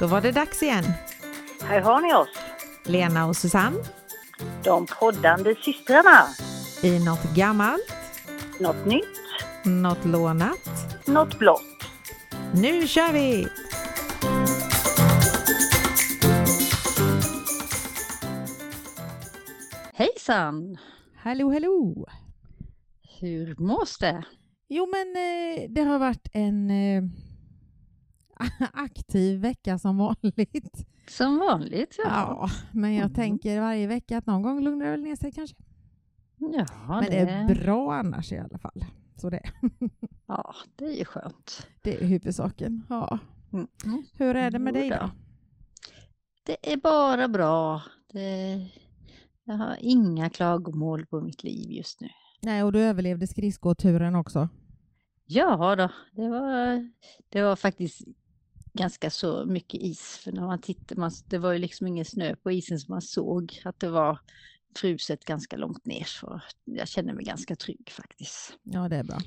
Då var det dags igen. Här har ni oss, Lena och Susanne de poddande systrarna. i något gammalt, Något nytt, något lånat. något blått. Nu kör vi! Hejsan! Hallå, hallå! Hur mås det? Jo, men eh, det har varit en eh, aktiv vecka som vanligt. Som vanligt, ja. Ja, men jag Mm. tänker varje vecka att någon gång lugnar det väl ner sig kanske. Ja, men det är bra annars i alla fall. Så det, Ja, det är ju skönt. det är huvudsaken. Ja. Mm. Hur är det med dig då? Det är bara bra. Det... Jag har inga klagomål på mitt liv just nu. Nej, och du överlevde skridskoturen också. Ja då, det var, det var faktiskt ganska så mycket is. För när man tittade, man, det var ju liksom ingen snö på isen så man såg att det var fruset ganska långt ner. Så jag känner mig ganska trygg faktiskt. Ja, det är bra.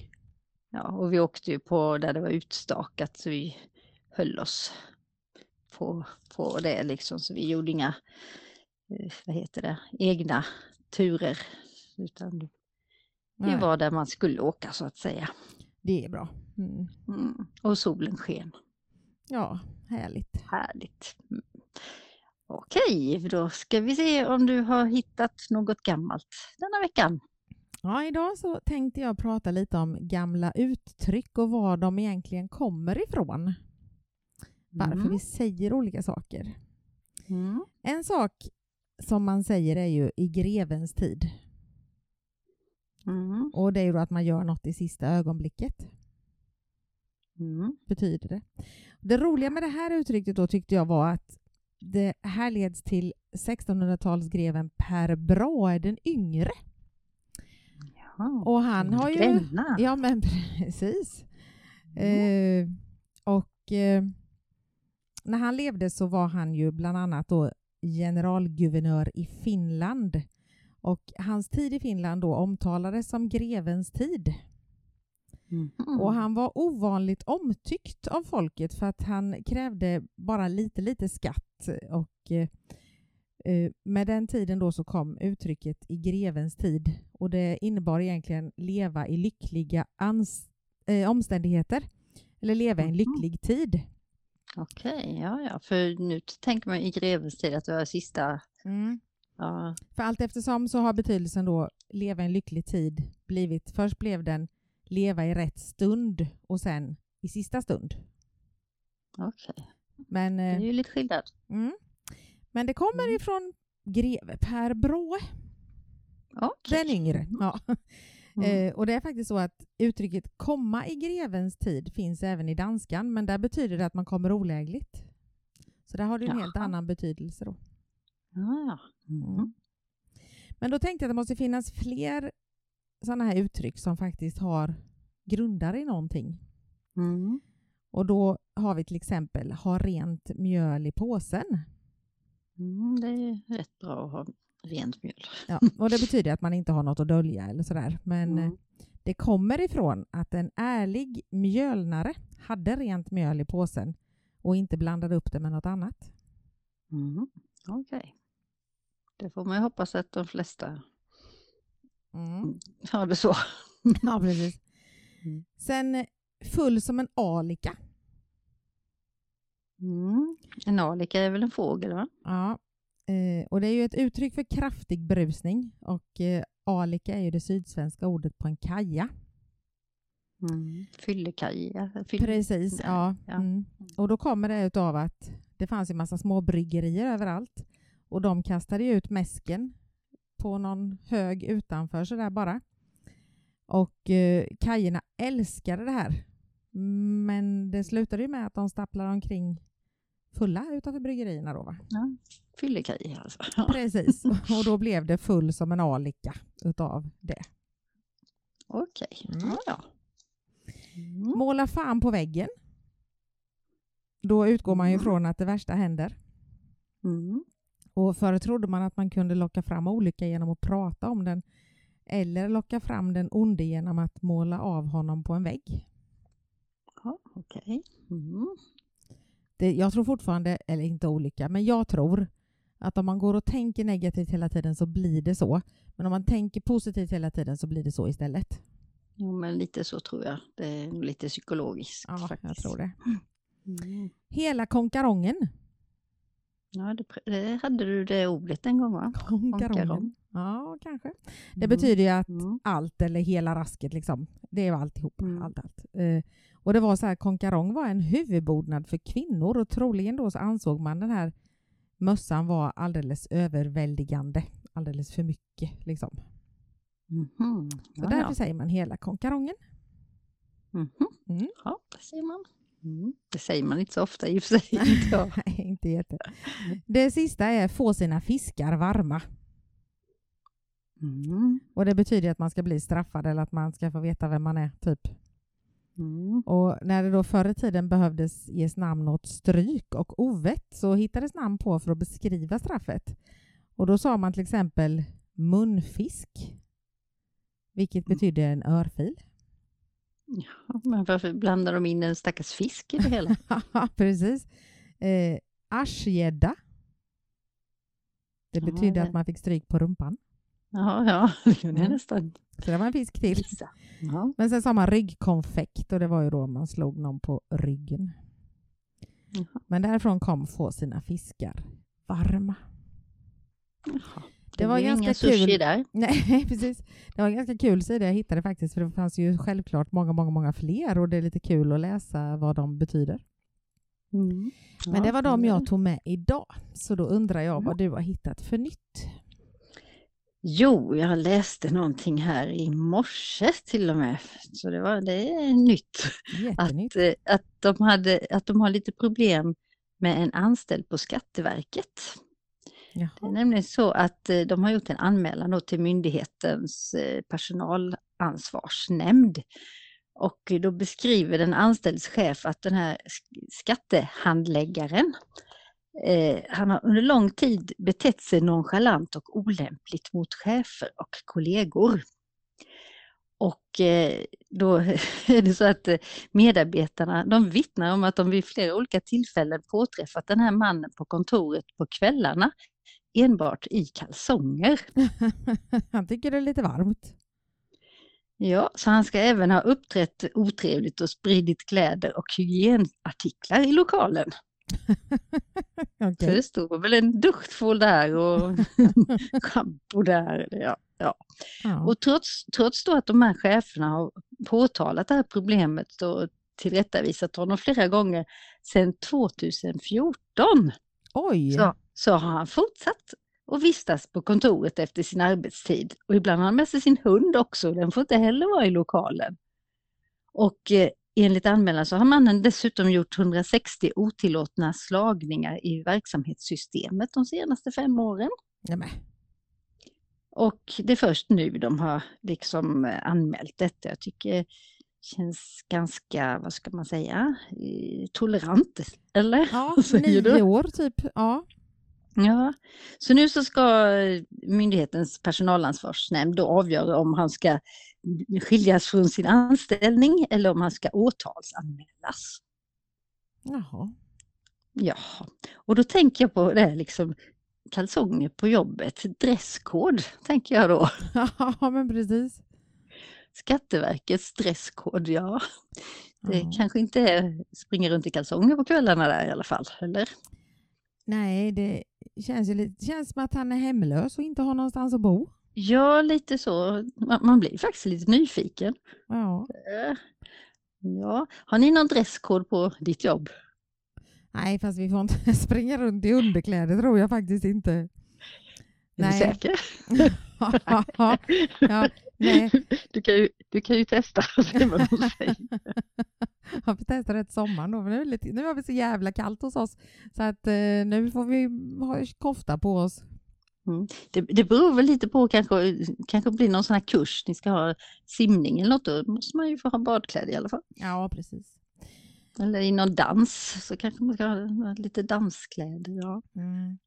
Ja, och vi åkte ju på där det var utstakat så vi höll oss på, på det liksom. Så vi gjorde inga, eh, vad heter det, egna turer. Utan vi Nej, var där man skulle åka så att säga. Det är bra. Mm. Mm. Och solen sken. Ja, härligt. Härligt. Mm. Okej, då ska vi se om du har hittat något gammalt denna veckan. Ja, idag så tänkte jag prata lite om gamla uttryck och var de egentligen kommer ifrån. Varför Mm. vi säger olika saker. Mm. En sak som man säger är ju i grevens tid. Mm. Och det är ju då att man gör något i sista ögonblicket. Mm. betyder det. Det roliga med det här uttrycket då tyckte jag var att det härleds till 1600-talsgreven Per Brahe den yngre. Ja, Och han har ju... Ja, men precis. Mm. Eh, och eh, när han levde så var han ju bland annat då generalguvernör i Finland. Och hans tid i Finland då omtalades som grevens tid. Mhm. Och han var ovanligt omtyckt av folket för att han krävde bara lite, lite skatt. Och eh, eh, med den tiden då så kom uttrycket i grevens tid och det innebar egentligen leva i lyckliga ans- eh, omständigheter. Eller leva i en Mhm. lycklig tid. Okej, ja, ja, för nu tänker man i grevens tid att det var sista, ja, För allt eftersom så har betydelsen då leva i en lycklig tid blivit, först blev den leva i rätt stund och sen i sista stund. okej. Men Det är eh, ju lite skillnad. Mm. Men det kommer Mm. ifrån greve Per Brahe, Okej. den yngre. Ja. Mm. Eh, och det är faktiskt så att uttrycket komma i grevens tid finns även i danskan, men där betyder det att man kommer olägligt. Så där har det en helt Jaha. annan betydelse då. Ja, ja. Mm. Men då tänkte jag att det måste finnas fler sådana här uttryck som faktiskt har grundar i någonting. Mm. Och då har vi till exempel ha rent mjöl i påsen. Mm, det är rätt bra att ha rent mjöl. Ja, och det betyder att man inte har något att dölja eller sådär. Men Mm. eh, det kommer ifrån att en ärlig mjölnare hade rent mjöl i påsen och inte blandade upp det med något annat. Mm. Okej. Det får man ju hoppas att de flesta Mm. har det så. Ja, precis. Mm. Sen full som en alika. Mm. En alika är väl en fågel, va? Ja. Eh, och det är ju ett uttryck för kraftig berusning och eh, alika är ju det sydsvenska ordet på en kaja. Mm. Fyllekaja. Fylle... Precis, ja. ja. Mm. Och då kommer det utav att det fanns ju massa små bryggerier överallt och de kastade ju ut mäsken på någon hög utanför sådär bara. Och eh, kajerna älskade det här. Men det slutade ju med att de stapplade omkring fulla utanför bryggerierna då va? Ja. Fyllekaja alltså. Precis, och då blev det full som en alika utav det. Okej. Mm. Ja, ja. Mm. Måla fan på väggen. Då utgår man ju Mm. från att det värsta händer. Mm. Och förr trodde man att man kunde locka fram olycka genom att prata om den eller locka fram den onde genom att måla av honom på en vägg. Ja, Okej. Mm. det, jag tror fortfarande, eller inte olycka, men jag tror att om man går och tänker negativt hela tiden så blir det så. Men om man tänker positivt hela tiden så blir det så istället. Jo, men lite så tror jag. Det är lite psykologiskt Ja, faktiskt. jag tror det. Mm. Hela konkarongen. Ja, det, det hade du det ordet en gång va? Konkaron. Ja, kanske. Det Mm. betyder ju att Mm. allt eller hela rasket, liksom. det är alltihop. Mm. Allt, allt. Eh, och det var så här, konkarong var en huvudbonad för kvinnor och troligen då så ansåg man den här mössan var alldeles överväldigande. Alldeles för mycket. Liksom. Mhm. Så Ja, därför ja. säger man hela konkarongen. Mhm. Mm. Ja, det säger man. Mm. Det säger man inte så ofta i och för sig. inte jag. Nej, inte jätte. Det sista är få sina fiskar varma. Mm. Och det betyder att man ska bli straffad eller att man ska få veta vem man är. typ. Mm. Och när det då förr i tiden behövdes ges namn åt stryk och ovett så hittades namn på för att beskriva straffet. Och då sa man till exempel munfisk, vilket Mm. betydde en örfil. Ja, men varför blandar de in en stackars fisk i det hela? Precis. Eh, aschgädda. Det Ja, betydde det- att man fick stryk på rumpan. Ja, ja, det är Mm. nästan Så det var en fisk till. Ja. Men sen sa man ryggkonfekt och det var ju då man slog någon på ryggen. Jaha. Men därifrån kom få sina fiskar varma. Jaha. Det var ganska kul. där. Nej, precis. Det var ganska kul sida jag hittade faktiskt, för det fanns ju självklart många, många, många fler och det är lite kul att läsa vad de betyder. Mm. Men Ja, det var de jag tog med idag, så då undrar jag Ja. vad du har hittat för nytt. Jo, jag läste någonting här i morse till och med. Så det, var, det är nytt. Jättenytt. Att, eh, att, de hade, att de har lite problem med en anställd på Skatteverket. Det är nämligen så att eh, de har gjort en anmälan då till myndighetens eh, personalansvarsnämnd. Och då beskriver den anställdes chef att den här skattehandläggaren eh, han har under lång tid betett sig nonchalant och olämpligt mot chefer och kollegor. Och eh, då är det så att eh, medarbetarna de vittnar om att de vid flera olika tillfällen påträffat den här mannen på kontoret på kvällarna enbart i kalsonger. Han tycker det är lite varmt. Ja, så han ska även ha uppträtt otrevligt och spridit kläder och hygienartiklar i lokalen. Okej. För det stod väl en duschtvål där och schampo där. Ja, ja. Ja. Och trots, trots då att de här cheferna har påtalat det här problemet och tillrättavisat honom flera gånger sedan 2014 Oj! så, så har han fortsatt att vistas på kontoret efter sin arbetstid. Och ibland har han med sig sin hund också, den får inte heller vara i lokalen. Och eh, enligt anmälan så har mannen dessutom gjort 160 otillåtna slagningar i verksamhetssystemet de senaste fem åren. Nej, men. Och det är först nu de har liksom eh, anmält detta. Jag tycker känns ganska, vad ska man säga, eh, tolerant, eller? Ja, nio år typ. Ja. Ja, så nu så ska eh, myndighetens personalansvarsnämnd då avgöra om han ska skiljas från sin anställning eller om han ska åtalsanmälas. Jaha. Ja, och då tänker jag på det här liksom kalsonger på jobbet, dresskod tänker jag då. Ja, men precis. Skatteverkets dresskod, ja. Det Ja. kanske inte är springa runt i kalsonger på kvällarna där i alla fall, eller? Nej, det känns ju lite, känns som att han är hemlös och inte har någonstans att bo. Ja, lite så. Man, man blir faktiskt lite nyfiken. Ja. Eh, Ja, har ni någon dresskod på ditt jobb? Nej, fast vi får inte springa runt i underkläder tror jag faktiskt inte. Är Nej. du säker? ja, nej. Du kan ju, du kan ju testa och se vad de säger. Jag får testa det ett sommar då, men nu, är lite, nu har vi så jävla kallt hos oss så att eh, nu får vi ha kofta på oss. Det, det beror väl lite på kanske, kanske blir någon sån här kurs, ni ska ha simning eller något, då måste man ju få ha badkläder i alla fall. Ja, precis. Eller i någon dans så kanske man ska ha lite danskläder. Ja. Mm.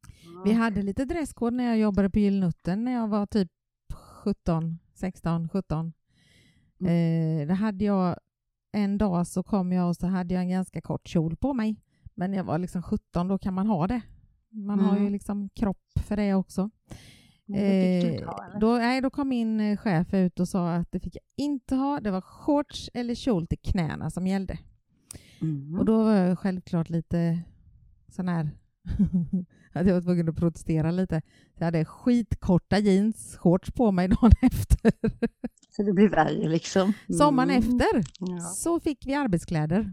Vi hade lite dresskod när jag jobbade på Gyllnutten när jag var typ 17, 16, 17. Eh, det hade jag en dag så kom jag och så hade jag en ganska kort kjol på mig. Men jag var liksom 17, då kan man ha det. Man har ju Mm. liksom kropp för det också. Eh, då, nej, då kom min eh, chef ut och sa att det fick jag inte ha. Det var shorts eller kjol till knäna som gällde. Mhm. Och då var jag självklart lite sån här att jag var tvungen att protestera lite. Jag hade skitkorta jeans, shorts på mig dagen efter. Så det blir värre liksom. Sommaren Mm. efter Ja. så fick vi arbetskläder.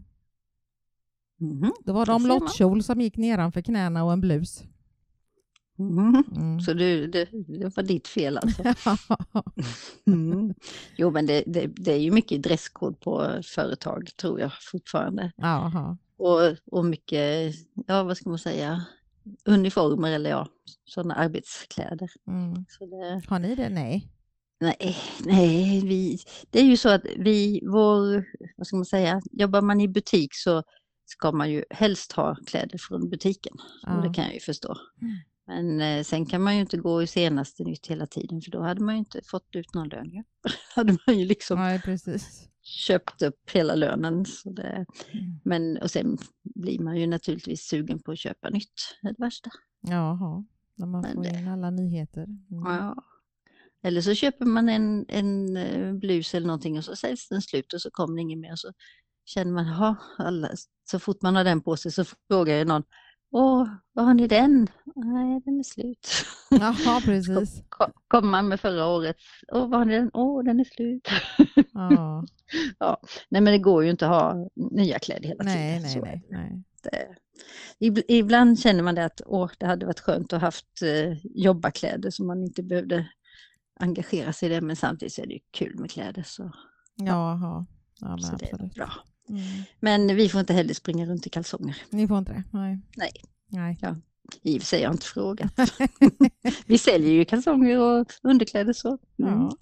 Mhm. Då var det man. omlottkjol som gick nedanför knäna och en blus. Mhm. Mm. Så du, det, det var ditt fel alltså? Mm. Jo men det, det, det är ju mycket dresskod på företag tror jag fortfarande. Jaha. Och, och mycket, ja vad ska man säga, uniformer eller ja, sådana arbetskläder. Mm. Så det, Har ni det? Nej. nej, nej, vi, det är ju så att vi, vår, vad ska man säga, jobbar man i butik så ska man ju helst ha kläder från butiken. Ja. det kan jag ju förstå. Men eh, sen kan man ju inte gå i senaste nytt hela tiden för då hade man ju inte fått ut någon lön. Ju. hade man ju liksom Nej, precis. köpt upp hela lönen. Så det, Mm. men och sen blir man ju naturligtvis sugen på att köpa nytt. Det är det värsta. Jaha. När man Men får det- in alla nyheter. Mm. Ja. Eller så köper man en, en eh, blus eller någonting och så säljs den slut och så kommer det inget mer. Och så känner man, "Jaha, alla, så fort man har den på sig så frågar ju någon, åh, vad har ni den? Nej, den är slut. Jaha, precis. Ko- Kommer man med förra året, åh, vad har ni den? Åh, den är slut. Ja. Nej, men det går ju inte att ha nya kläder hela Nej, tiden. nej, så nej. nej. det. Ibland känner man det att åh, det hade varit skönt att ha haft eh, jobbarkläder så man inte behövde engagera sig i det, men samtidigt så är det ju kul med kläder. Så, Jaha. Ja, men så det är absolut. bra. Mm. Men vi får inte heller springa runt i kalsonger. Ni får inte det? Nej. Nej. Nej. I och för sig har jag inte frågat. vi säljer ju kalsonger och underkläder så. Mm. Ja.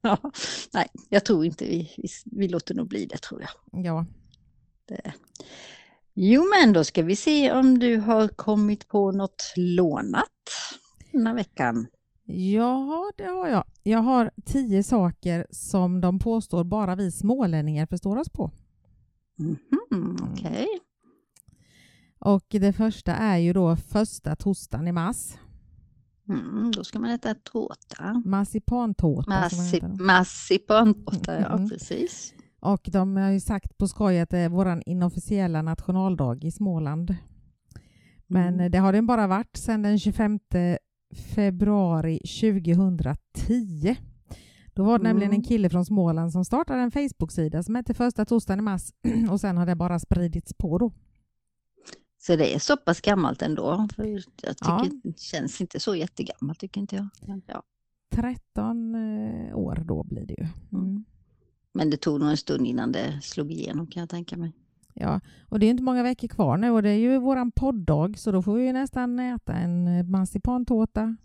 Ja. Nej, jag tror inte vi, vi, vi låter nog bli det tror jag. Ja. Det. Jo men då ska vi se om du har kommit på något lånat den här veckan. Ja, det har jag. Jag har tio saker som de påstår bara vi smålänningar förstår oss på. Mhm, Okej. Och det första är ju då första torsdagen i mars. Mm, då ska man äta tårta. Marsipantårta. då. massipantårta, ja Mm. precis. Och de har ju sagt på skoj att det är vår inofficiella nationaldag i Småland. Men Mm. det har den bara varit sedan den 25 februari 2010. Då var det nämligen Mm. en kille från Småland som startade en Facebook-sida som hette Första torsdagen i mars och sen har det bara spridits på då. Så det är så pass gammalt ändå. För jag tycker Ja. det känns inte så jättegammalt tycker inte jag. Ja. 13 eh, år då blir det ju. Mm. Men det tog nog en stund innan det slog igenom kan jag tänka mig. Ja, och det är inte många veckor kvar nu och det är ju våran podddag så då får vi ju nästan äta en eh, marsipantårta.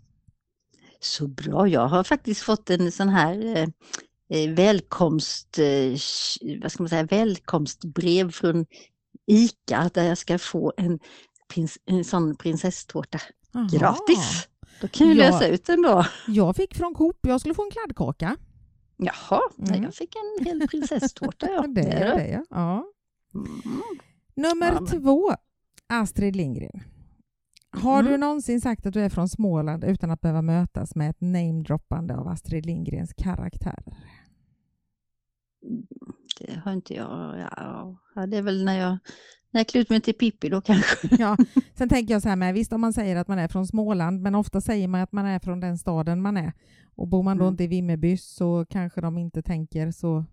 Så bra, jag har faktiskt fått en sån här eh, eh, välkomst, eh, vad ska man säga, välkomstbrev från ICA där jag ska få en, prins, en sån prinsesstårta Jaha. gratis. Då kan jag Ja. lösa ut den då. Jag fick från Coop, jag skulle få en kladdkaka. Jaha, Mm. jag fick en hel prinsesstårta. Ja. det är det, ja. ja. Mm. Nummer Ja, men- två, Astrid Lindgren. Har Mm. du någonsin sagt att du är från Småland utan att behöva mötas med ett namedroppande av Astrid Lindgrens karaktärer? Det har inte jag. Ja, det är väl när jag, när jag klär ut mig till Pippi då kanske. Ja, sen tänker jag så här med, visst om man säger att man är från Småland, men ofta säger man att man är från den staden man är. Och bor man då Mm. inte i Vimmerby så kanske de inte tänker så.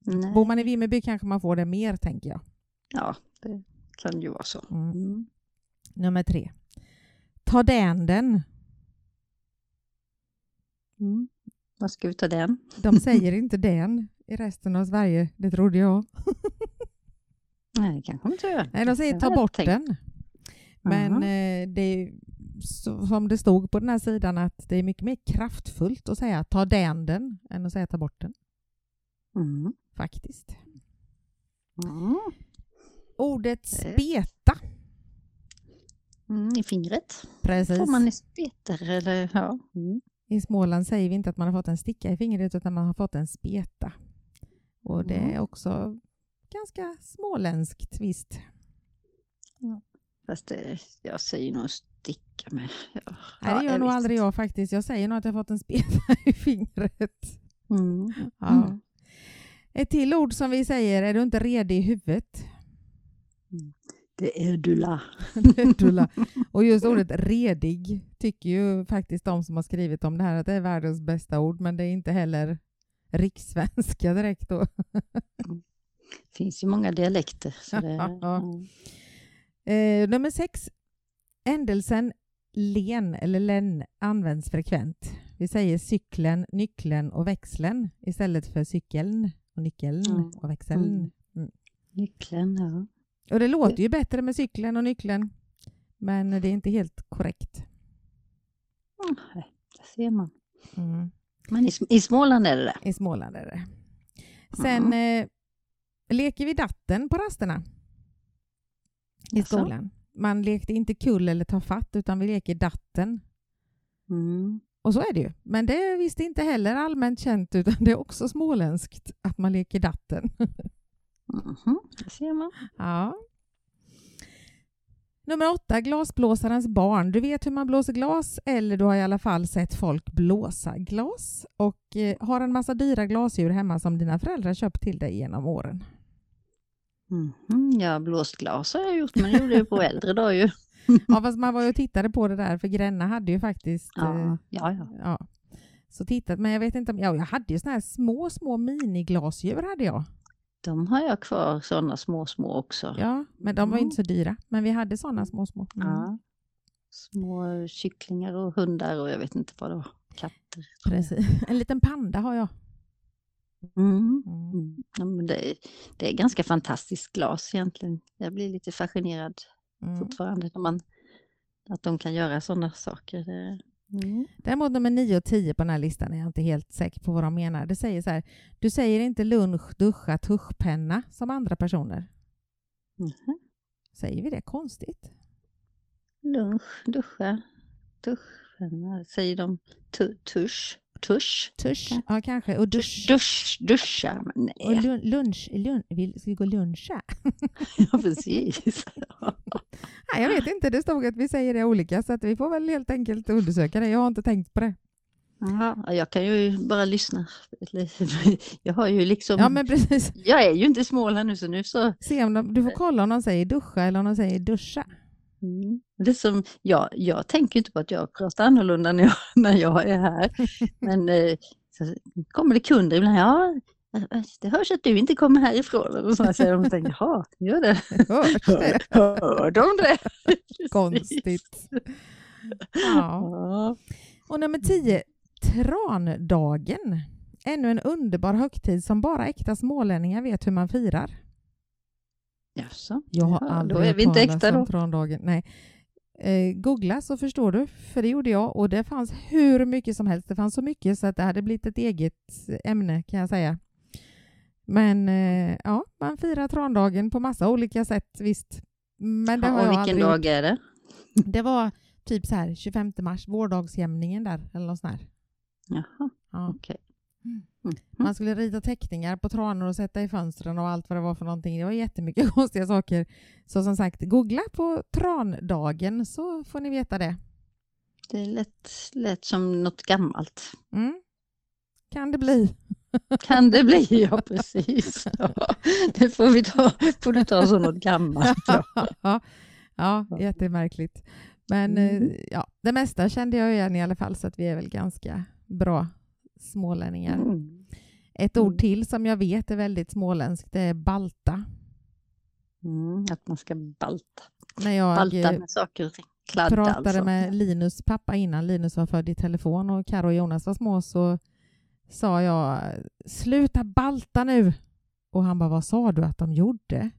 Nej. Bor man i Vimmerby kanske man får det mer, tänker jag. Ja, det kan ju vara så. Mm. Mm. Nummer tre. Ta den den. Mm. Vad ska vi ta den? De säger inte den i resten av Sverige, det trodde jag. Nej, det kanske de inte gör. Nej, de säger ta bort tänkt. den. Men Aha. eh, det är som det stod på den här sidan att det är mycket mer kraftfullt att säga ta den den än att säga ta bort den, Mm. faktiskt. Mm. Ordet Eh. Mm, I fingret. precis. Får man i speter eller ja. Mm. I Småland säger vi inte att man har fått en sticka i fingret utan man har fått en speta. Och det Mm. är också ganska småländskt visst. Fast det, jag säger nog sticka med. Ja, Nej, det gör jag nog aldrig jag faktiskt. Jag säger nog att jag fått en speta i fingret. Mm. Ja. Mm. Ett till ord som vi säger, är du inte redig i huvudet? Det är du la. Tulla. Och just ordet redig tycker ju faktiskt de som har skrivit om det här att det är världens bästa ord, men det är inte heller rikssvenska direkt då. Det finns ju många dialekter. Så det, Ja. Eh, nummer sex. Ändelsen len eller len används frekvent. Vi säger cykeln, nyckeln och växeln istället för cykeln och nyckeln Mm. och växeln. Mm. Nyckeln, ja. Och det låter ju bättre med cykeln och nyckeln, men det är inte helt korrekt. Mm, där ser man. Mm. Men i, i Småland är det det. I Småland är det. Sen eh, leker vi datten på rasterna i skolan. Man lekte inte kull eller ta fatt, utan vi leker datten. Mm. Och så är det ju. Men det är visst inte heller allmänt känt, utan det är också småländskt att man leker datten. Mhm, där ser man. ja. Nummer åtta, glasblåsarens barn. Du vet hur man blåser glas, eller du har i alla fall sett folk blåsa glas och eh, har en massa dyra glasdjur hemma som dina föräldrar köpt till dig genom åren. Mhm, Ja, blåst glas har jag gjort, men det gjorde jag på äldre dag ju. Ja, fast man var ju och tittade på det där, för Gränna hade ju faktiskt... eh, Ja, ja, ja. ja. Så tittat, men jag vet inte om... Ja, jag hade ju såna här små, små miniglasdjur hade jag. De har jag kvar, sådana små, små också. Ja, men de var Mm. inte så dyra. Men vi hade såna små, små. Mm. Ja. Små kycklingar och hundar och jag vet inte vad det var. Katter. Precis. En liten panda har jag. Mm. Mm. Mm. Ja, det, är, det är ganska fantastiskt glas egentligen. Jag blir lite fascinerad Mm. fortfarande när man, att de kan göra sådana saker. Det, mm. Däremot nummer 9 och 10 på den här listan är jag inte helt säker på vad de menar. Det säger så här, du säger inte lunch, duscha, tuschpenna som andra personer. Mhm. Säger vi det konstigt? Lunch, duscha, duscharna, säger de tu, tusch, tusch, Tusch, Ja. ja kanske. Och dusch. dusch, Och nej, lun- lunch, lun- vill, ska vi gå och luncha? ja precis. Nej, jag vet inte, det stod att vi säger det olika så att vi får väl helt enkelt undersöka det. Jag har inte tänkt på det. Ja, jag kan ju bara lyssna. Jag har ju liksom, Ja, men precis. jag är ju inte i Småland nu så nu så Se om de, du får kolla om de säger duscha eller om de säger duscha. Mm. Det som, ja, jag tänker inte på att jag pratar annorlunda när jag, när jag är här. Men eh, så kommer det kunder ibland, ja, det hörs att du inte kommer härifrån. Och så säger de, tänker, jaha, gör det? Hörs det? Hör de det? Konstigt. Ja. Och nummer 10, trandagen. Ännu en underbar högtid som bara äkta smålänningar vet hur man firar. Jaså? Jag har Ja, aldrig då är vi inte äkta då. trandagen. Nej. Eh, googla så förstår du, för det gjorde jag och det fanns hur mycket som helst. Det fanns så mycket så att det hade blivit ett eget ämne kan jag säga. Men eh, ja, man firar trandagen på massa olika sätt visst. Men det Ja, har och jag vilken dag är det? Det var typ så här 25 mars, vårdagsjämningen där eller något sånt där. Jaha, Ja. okej. Mm. Mm. Man skulle rita teckningar på tranor och sätta i fönstren och allt vad det var för någonting. Det var jättemycket konstiga saker. Så som sagt, googla på trandagen så får ni veta det. Det lät, lät som något gammalt. Mm. Kan det bli. Kan det bli, ja precis. Ja, det får vi ta, får du ta som något gammalt. Ja. ja, ja, jättemärkligt. Men Mm. eh, ja, det mesta kände jag igen i alla fall så att vi är väl ganska bra smålänningar. Mm. Ett Mm. ord till som jag vet är väldigt småländskt det är balta. Mm, att man ska balta. När jag Balta med saker. Kladda pratade alltså. med Linus pappa innan Linus var född i telefon och Karo och Jonas var små så sa jag sluta balta nu. Och han bara vad sa du att de gjorde?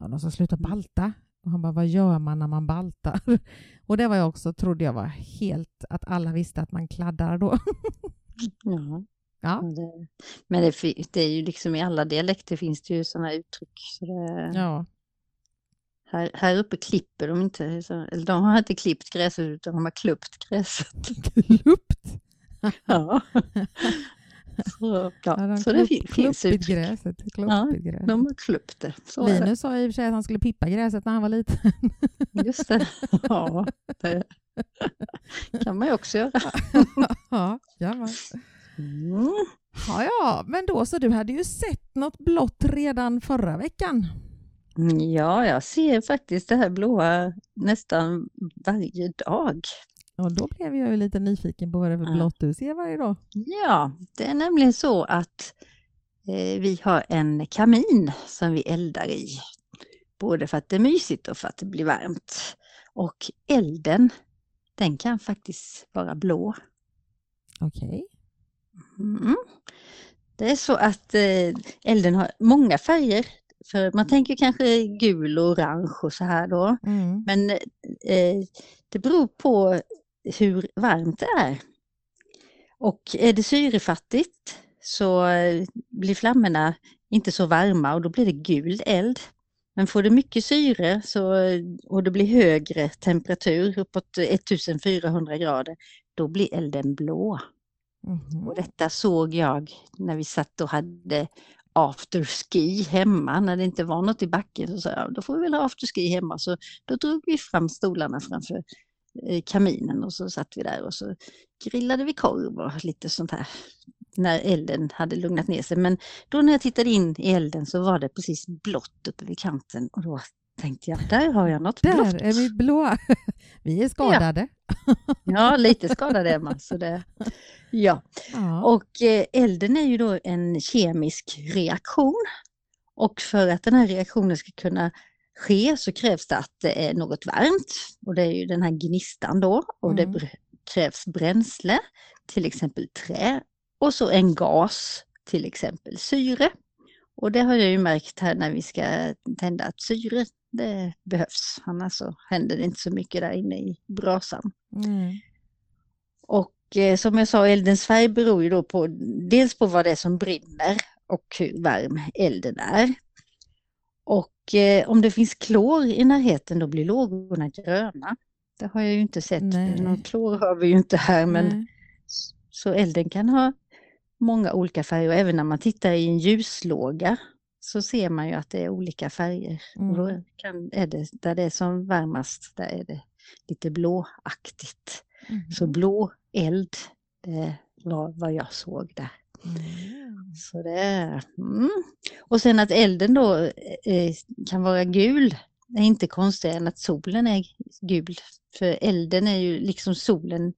Ja, de sa sluta Mm. balta. Och han bara vad gör man när man baltar? Och det var jag också, trodde jag var helt att alla visste att man kladdar då. Ja, Ja, men det, men det, det är ju liksom i alla dialekter finns det ju sådana uttryck. Så det, ja. här, här uppe klipper de inte, eller de har inte klippt gräset utan de har klippt gräset. Kluppt. Ja. Ja, Ja, så det klupp- finns kluppigt uttryck. gräset. Kluppigt gräs. De har klippt det. Så. Linus sa i och för sig att han skulle pippa gräset när han var liten. Just det. Ja, det kan man ju också göra. ja, jajamän. Mm. ja, ja, men då så du hade ju sett något blått redan förra veckan. Ja, jag ser faktiskt det här blåa nästan varje dag. Och då blev jag ju lite nyfiken på vad det är för blått du ser varje dag. Ja, det är nämligen så att eh, vi har en kamin som vi eldar i. Både för att det är mysigt och för att det blir varmt. Och elden, den kan faktiskt vara blå. Okej. Mm. Det är så att eh, elden har många färger. För man tänker kanske gul och orange och så här då. Mm. Men eh, det beror på hur varmt det är. Och är det syrefattigt så eh, blir flammorna inte så varma och då blir det gul eld. Men får det mycket syre så, och det blir högre temperatur, uppåt 1400 grader, då blir elden blå. Mhm. Och detta såg jag när vi satt och hade afterski hemma, när det inte var något i backen. Så sa jag, då får vi väl ha afterski hemma. Så då drog vi fram stolarna framför eh, kaminen och så satt vi där och så grillade vi korv och lite sånt här. När elden hade lugnat ner sig. Men då när jag tittade in i elden så var det precis blått uppe vid kanten och då tänkte jag, där har jag något blått. Där är vi blåa. Vi är skadade. Ja, lite skadad är man. Så det, ja. Ja. Och eh, elden är ju då en kemisk reaktion. Och för att den här reaktionen ska kunna ske så krävs det att det är något varmt. Och det är ju den här gnistan då. Och det Mm. br- krävs bränsle, till exempel trä. Och så en gas, till exempel syre. Och det har jag ju märkt här när vi ska tända att syre det behövs. Annars så händer det inte så mycket där inne i brasan. Mm. Och eh, som jag sa, eldens färg beror ju då på dels på vad det är som brinner och hur varm elden är. Och eh, om det finns klor i närheten då blir lågorna gröna. Det har jag ju inte sett. Nej. Någon klor har vi ju inte här men Nej. så elden kan ha många olika färger och även när man tittar i en ljuslåga så ser man ju att det är olika färger. Och då Mm. kan, är det, där det är som varmast, där är det lite blåaktigt. Mhm. Så blå eld, det var vad jag såg där. Mm. Så det är, mm. Och sen att elden då eh, kan vara gul är inte konstigare än att solen är gul. För elden är ju liksom solen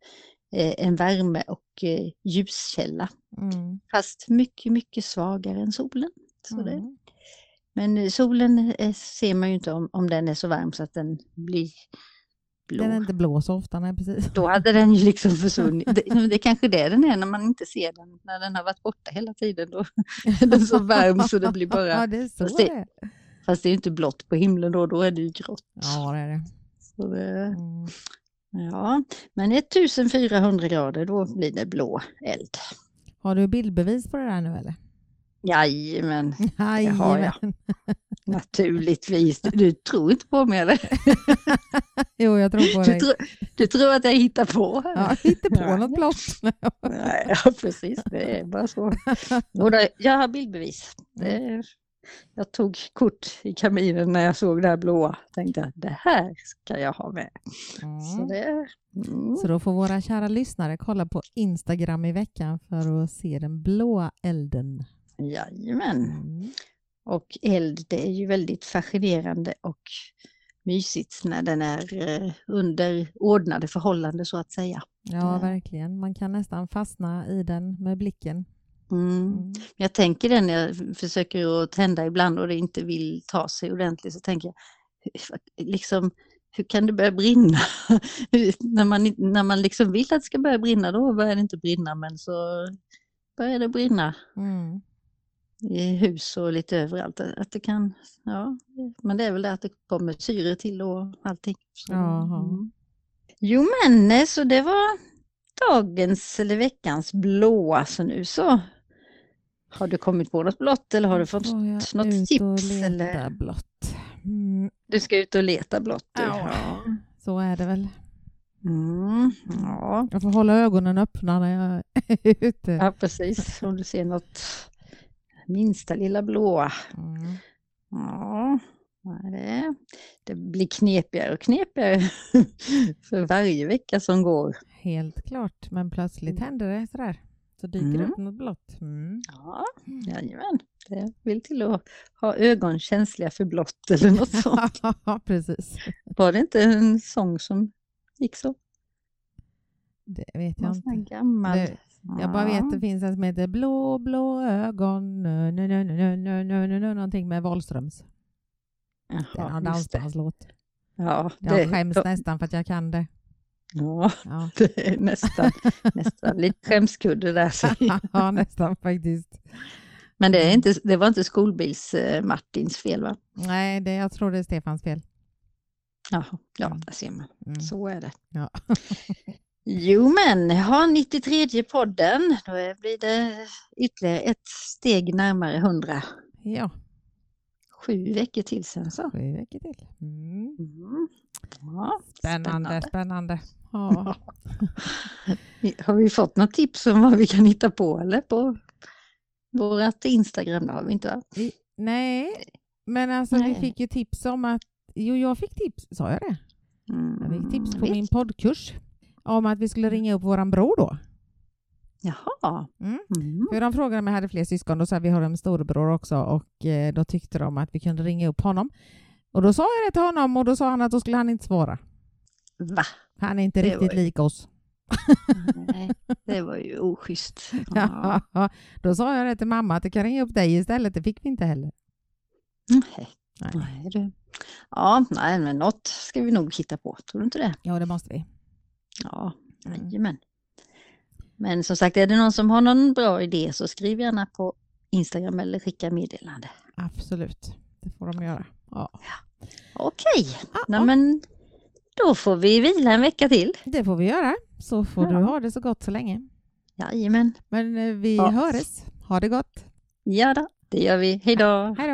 eh, en värme och eh, ljuskälla. Mm. Fast mycket, mycket svagare än solen. Så det, Mm. men eh, solen eh, ser man ju inte om, om den är så varm så att den blir blå. Den är inte blå så ofta, nej precis. Då hade den ju liksom försvunnit. Det, det är kanske det den är när man inte ser den. När den har varit borta hela tiden. Då är den så varm så det blir bara... Ja, det är så Fast det. Fast det är inte blått på himlen då, då är det ju grått. Ja, det är det. Så det, Mm. ja, men 1400 grader då blir det blå eld. Har du bildbevis på det där nu eller? Jajamän, har jag. Jajamän. naturligtvis. Du, du tror inte på mig eller? Jo, jag tror på Du, dig. tror- du tror att jag hittar på? Ja, hitta på Ja. något blått. Nej, ja, precis. Det är bara så. Jodå, jag har bildbevis. Det, jag tog kort i kaminen när jag såg det här blåa. Tänkte att det här ska jag ha med. Så, Mm. det, mm. Så då får våra kära lyssnare kolla på Instagram i veckan för att se den blåa elden. Jajamän. Mm. Och eld, det är ju väldigt fascinerande och mysigt när den är eh, under ordnade förhållanden så att säga. Ja, Ja. verkligen. Man kan nästan fastna i den med blicken. Mm. Mm. Jag tänker det när jag försöker att tända ibland och det inte vill ta sig ordentligt så tänker jag, liksom, hur kan det börja brinna? När man, när man liksom vill att det ska börja brinna då börjar det inte brinna men så börjar det brinna Mm. I hus och lite överallt. Att det kan, ja, men det är väl det att det kommer syre till och allting. Så, mm. Jo men eh, så det var dagens eller veckans blåa så nu så har du kommit på något blått eller har du fått något tips, leta eller? blått. Mm. Du ska ut och leta blått. Ja. Så är det väl. Mm, ja. Jag får hålla ögonen öppna när jag är ute. ja, precis. Om du ser något minsta lilla blåa. Mm. Ja, det, det blir knepigare och knepigare för varje vecka som går. Helt klart, men plötsligt händer det sådär. Så dyker det Mm. upp något blått. Mm. Ja, jajamän. Det vill till att ha ögon känsliga för blått eller något sånt. Ja, precis. Var det inte en sång som gick så? Det vet jag inte. gammal. Det- jag bara vet att det finns en som heter Blå, blå ögon, nö, nö, nö, nö, nö, nö, nö, någonting med Wahlströms. Jaha, det är någon dansbandslåt. Ja, det, jag skäms då. nästan för att jag kan det. Ja, ja. det är nästan, nästan lite skämskudde där. ja, nästan faktiskt. Men det, är inte, det var inte skolbils-Martins fel va? Nej, det, jag tror det är Stefans fel. Jaha, ja, mm. där ser man. Mm. Så är det. Ja. Jo men, ha 93 podden, då blir det ytterligare ett steg närmare 100. Ja, Sju veckor till sen så. sju veckor till. Mm. Mm. Ja, Spännande, spännande. Ja. Har vi fått något tips om vad vi kan hitta på eller på vårt Instagram? Det har vi inte va? Vi, nej, men alltså vi Nej. fick ju tips om att... Jo, jag fick tips, sa jag det? Jag fick tips på vet. min poddkurs om att vi skulle ringa upp våran bror då. Jaha. Mm. Mm. För de frågade om jag hade fler syskon, då sa jag vi har en storebror också och eh, då tyckte de att vi kunde ringa upp honom. Och då sa jag det till honom och då sa han att då skulle han inte svara. Va? Han är inte Det riktigt var- lik oss. Nej, det var ju oschysst. Ja. Ja. då sa jag det till mamma att du kan ringa upp dig istället, det fick vi inte heller. Nej. Nej. Nej, du. Ja, nej, men något ska vi nog hitta på. Tror du inte det? Ja, det måste vi. Ja, jajamän. Men som sagt, är det någon som har någon bra idé så skriv gärna på Instagram eller skicka meddelande. Absolut, det får de göra. Ja. Okej, Ja, nej men då får vi vila en vecka till. Det får vi göra, så får Ja. du ha det så gott så länge. Jajamän. Men eh, vi Ja. hörs. Ha det gott. Ja då, det gör vi. Hej då! Hej då!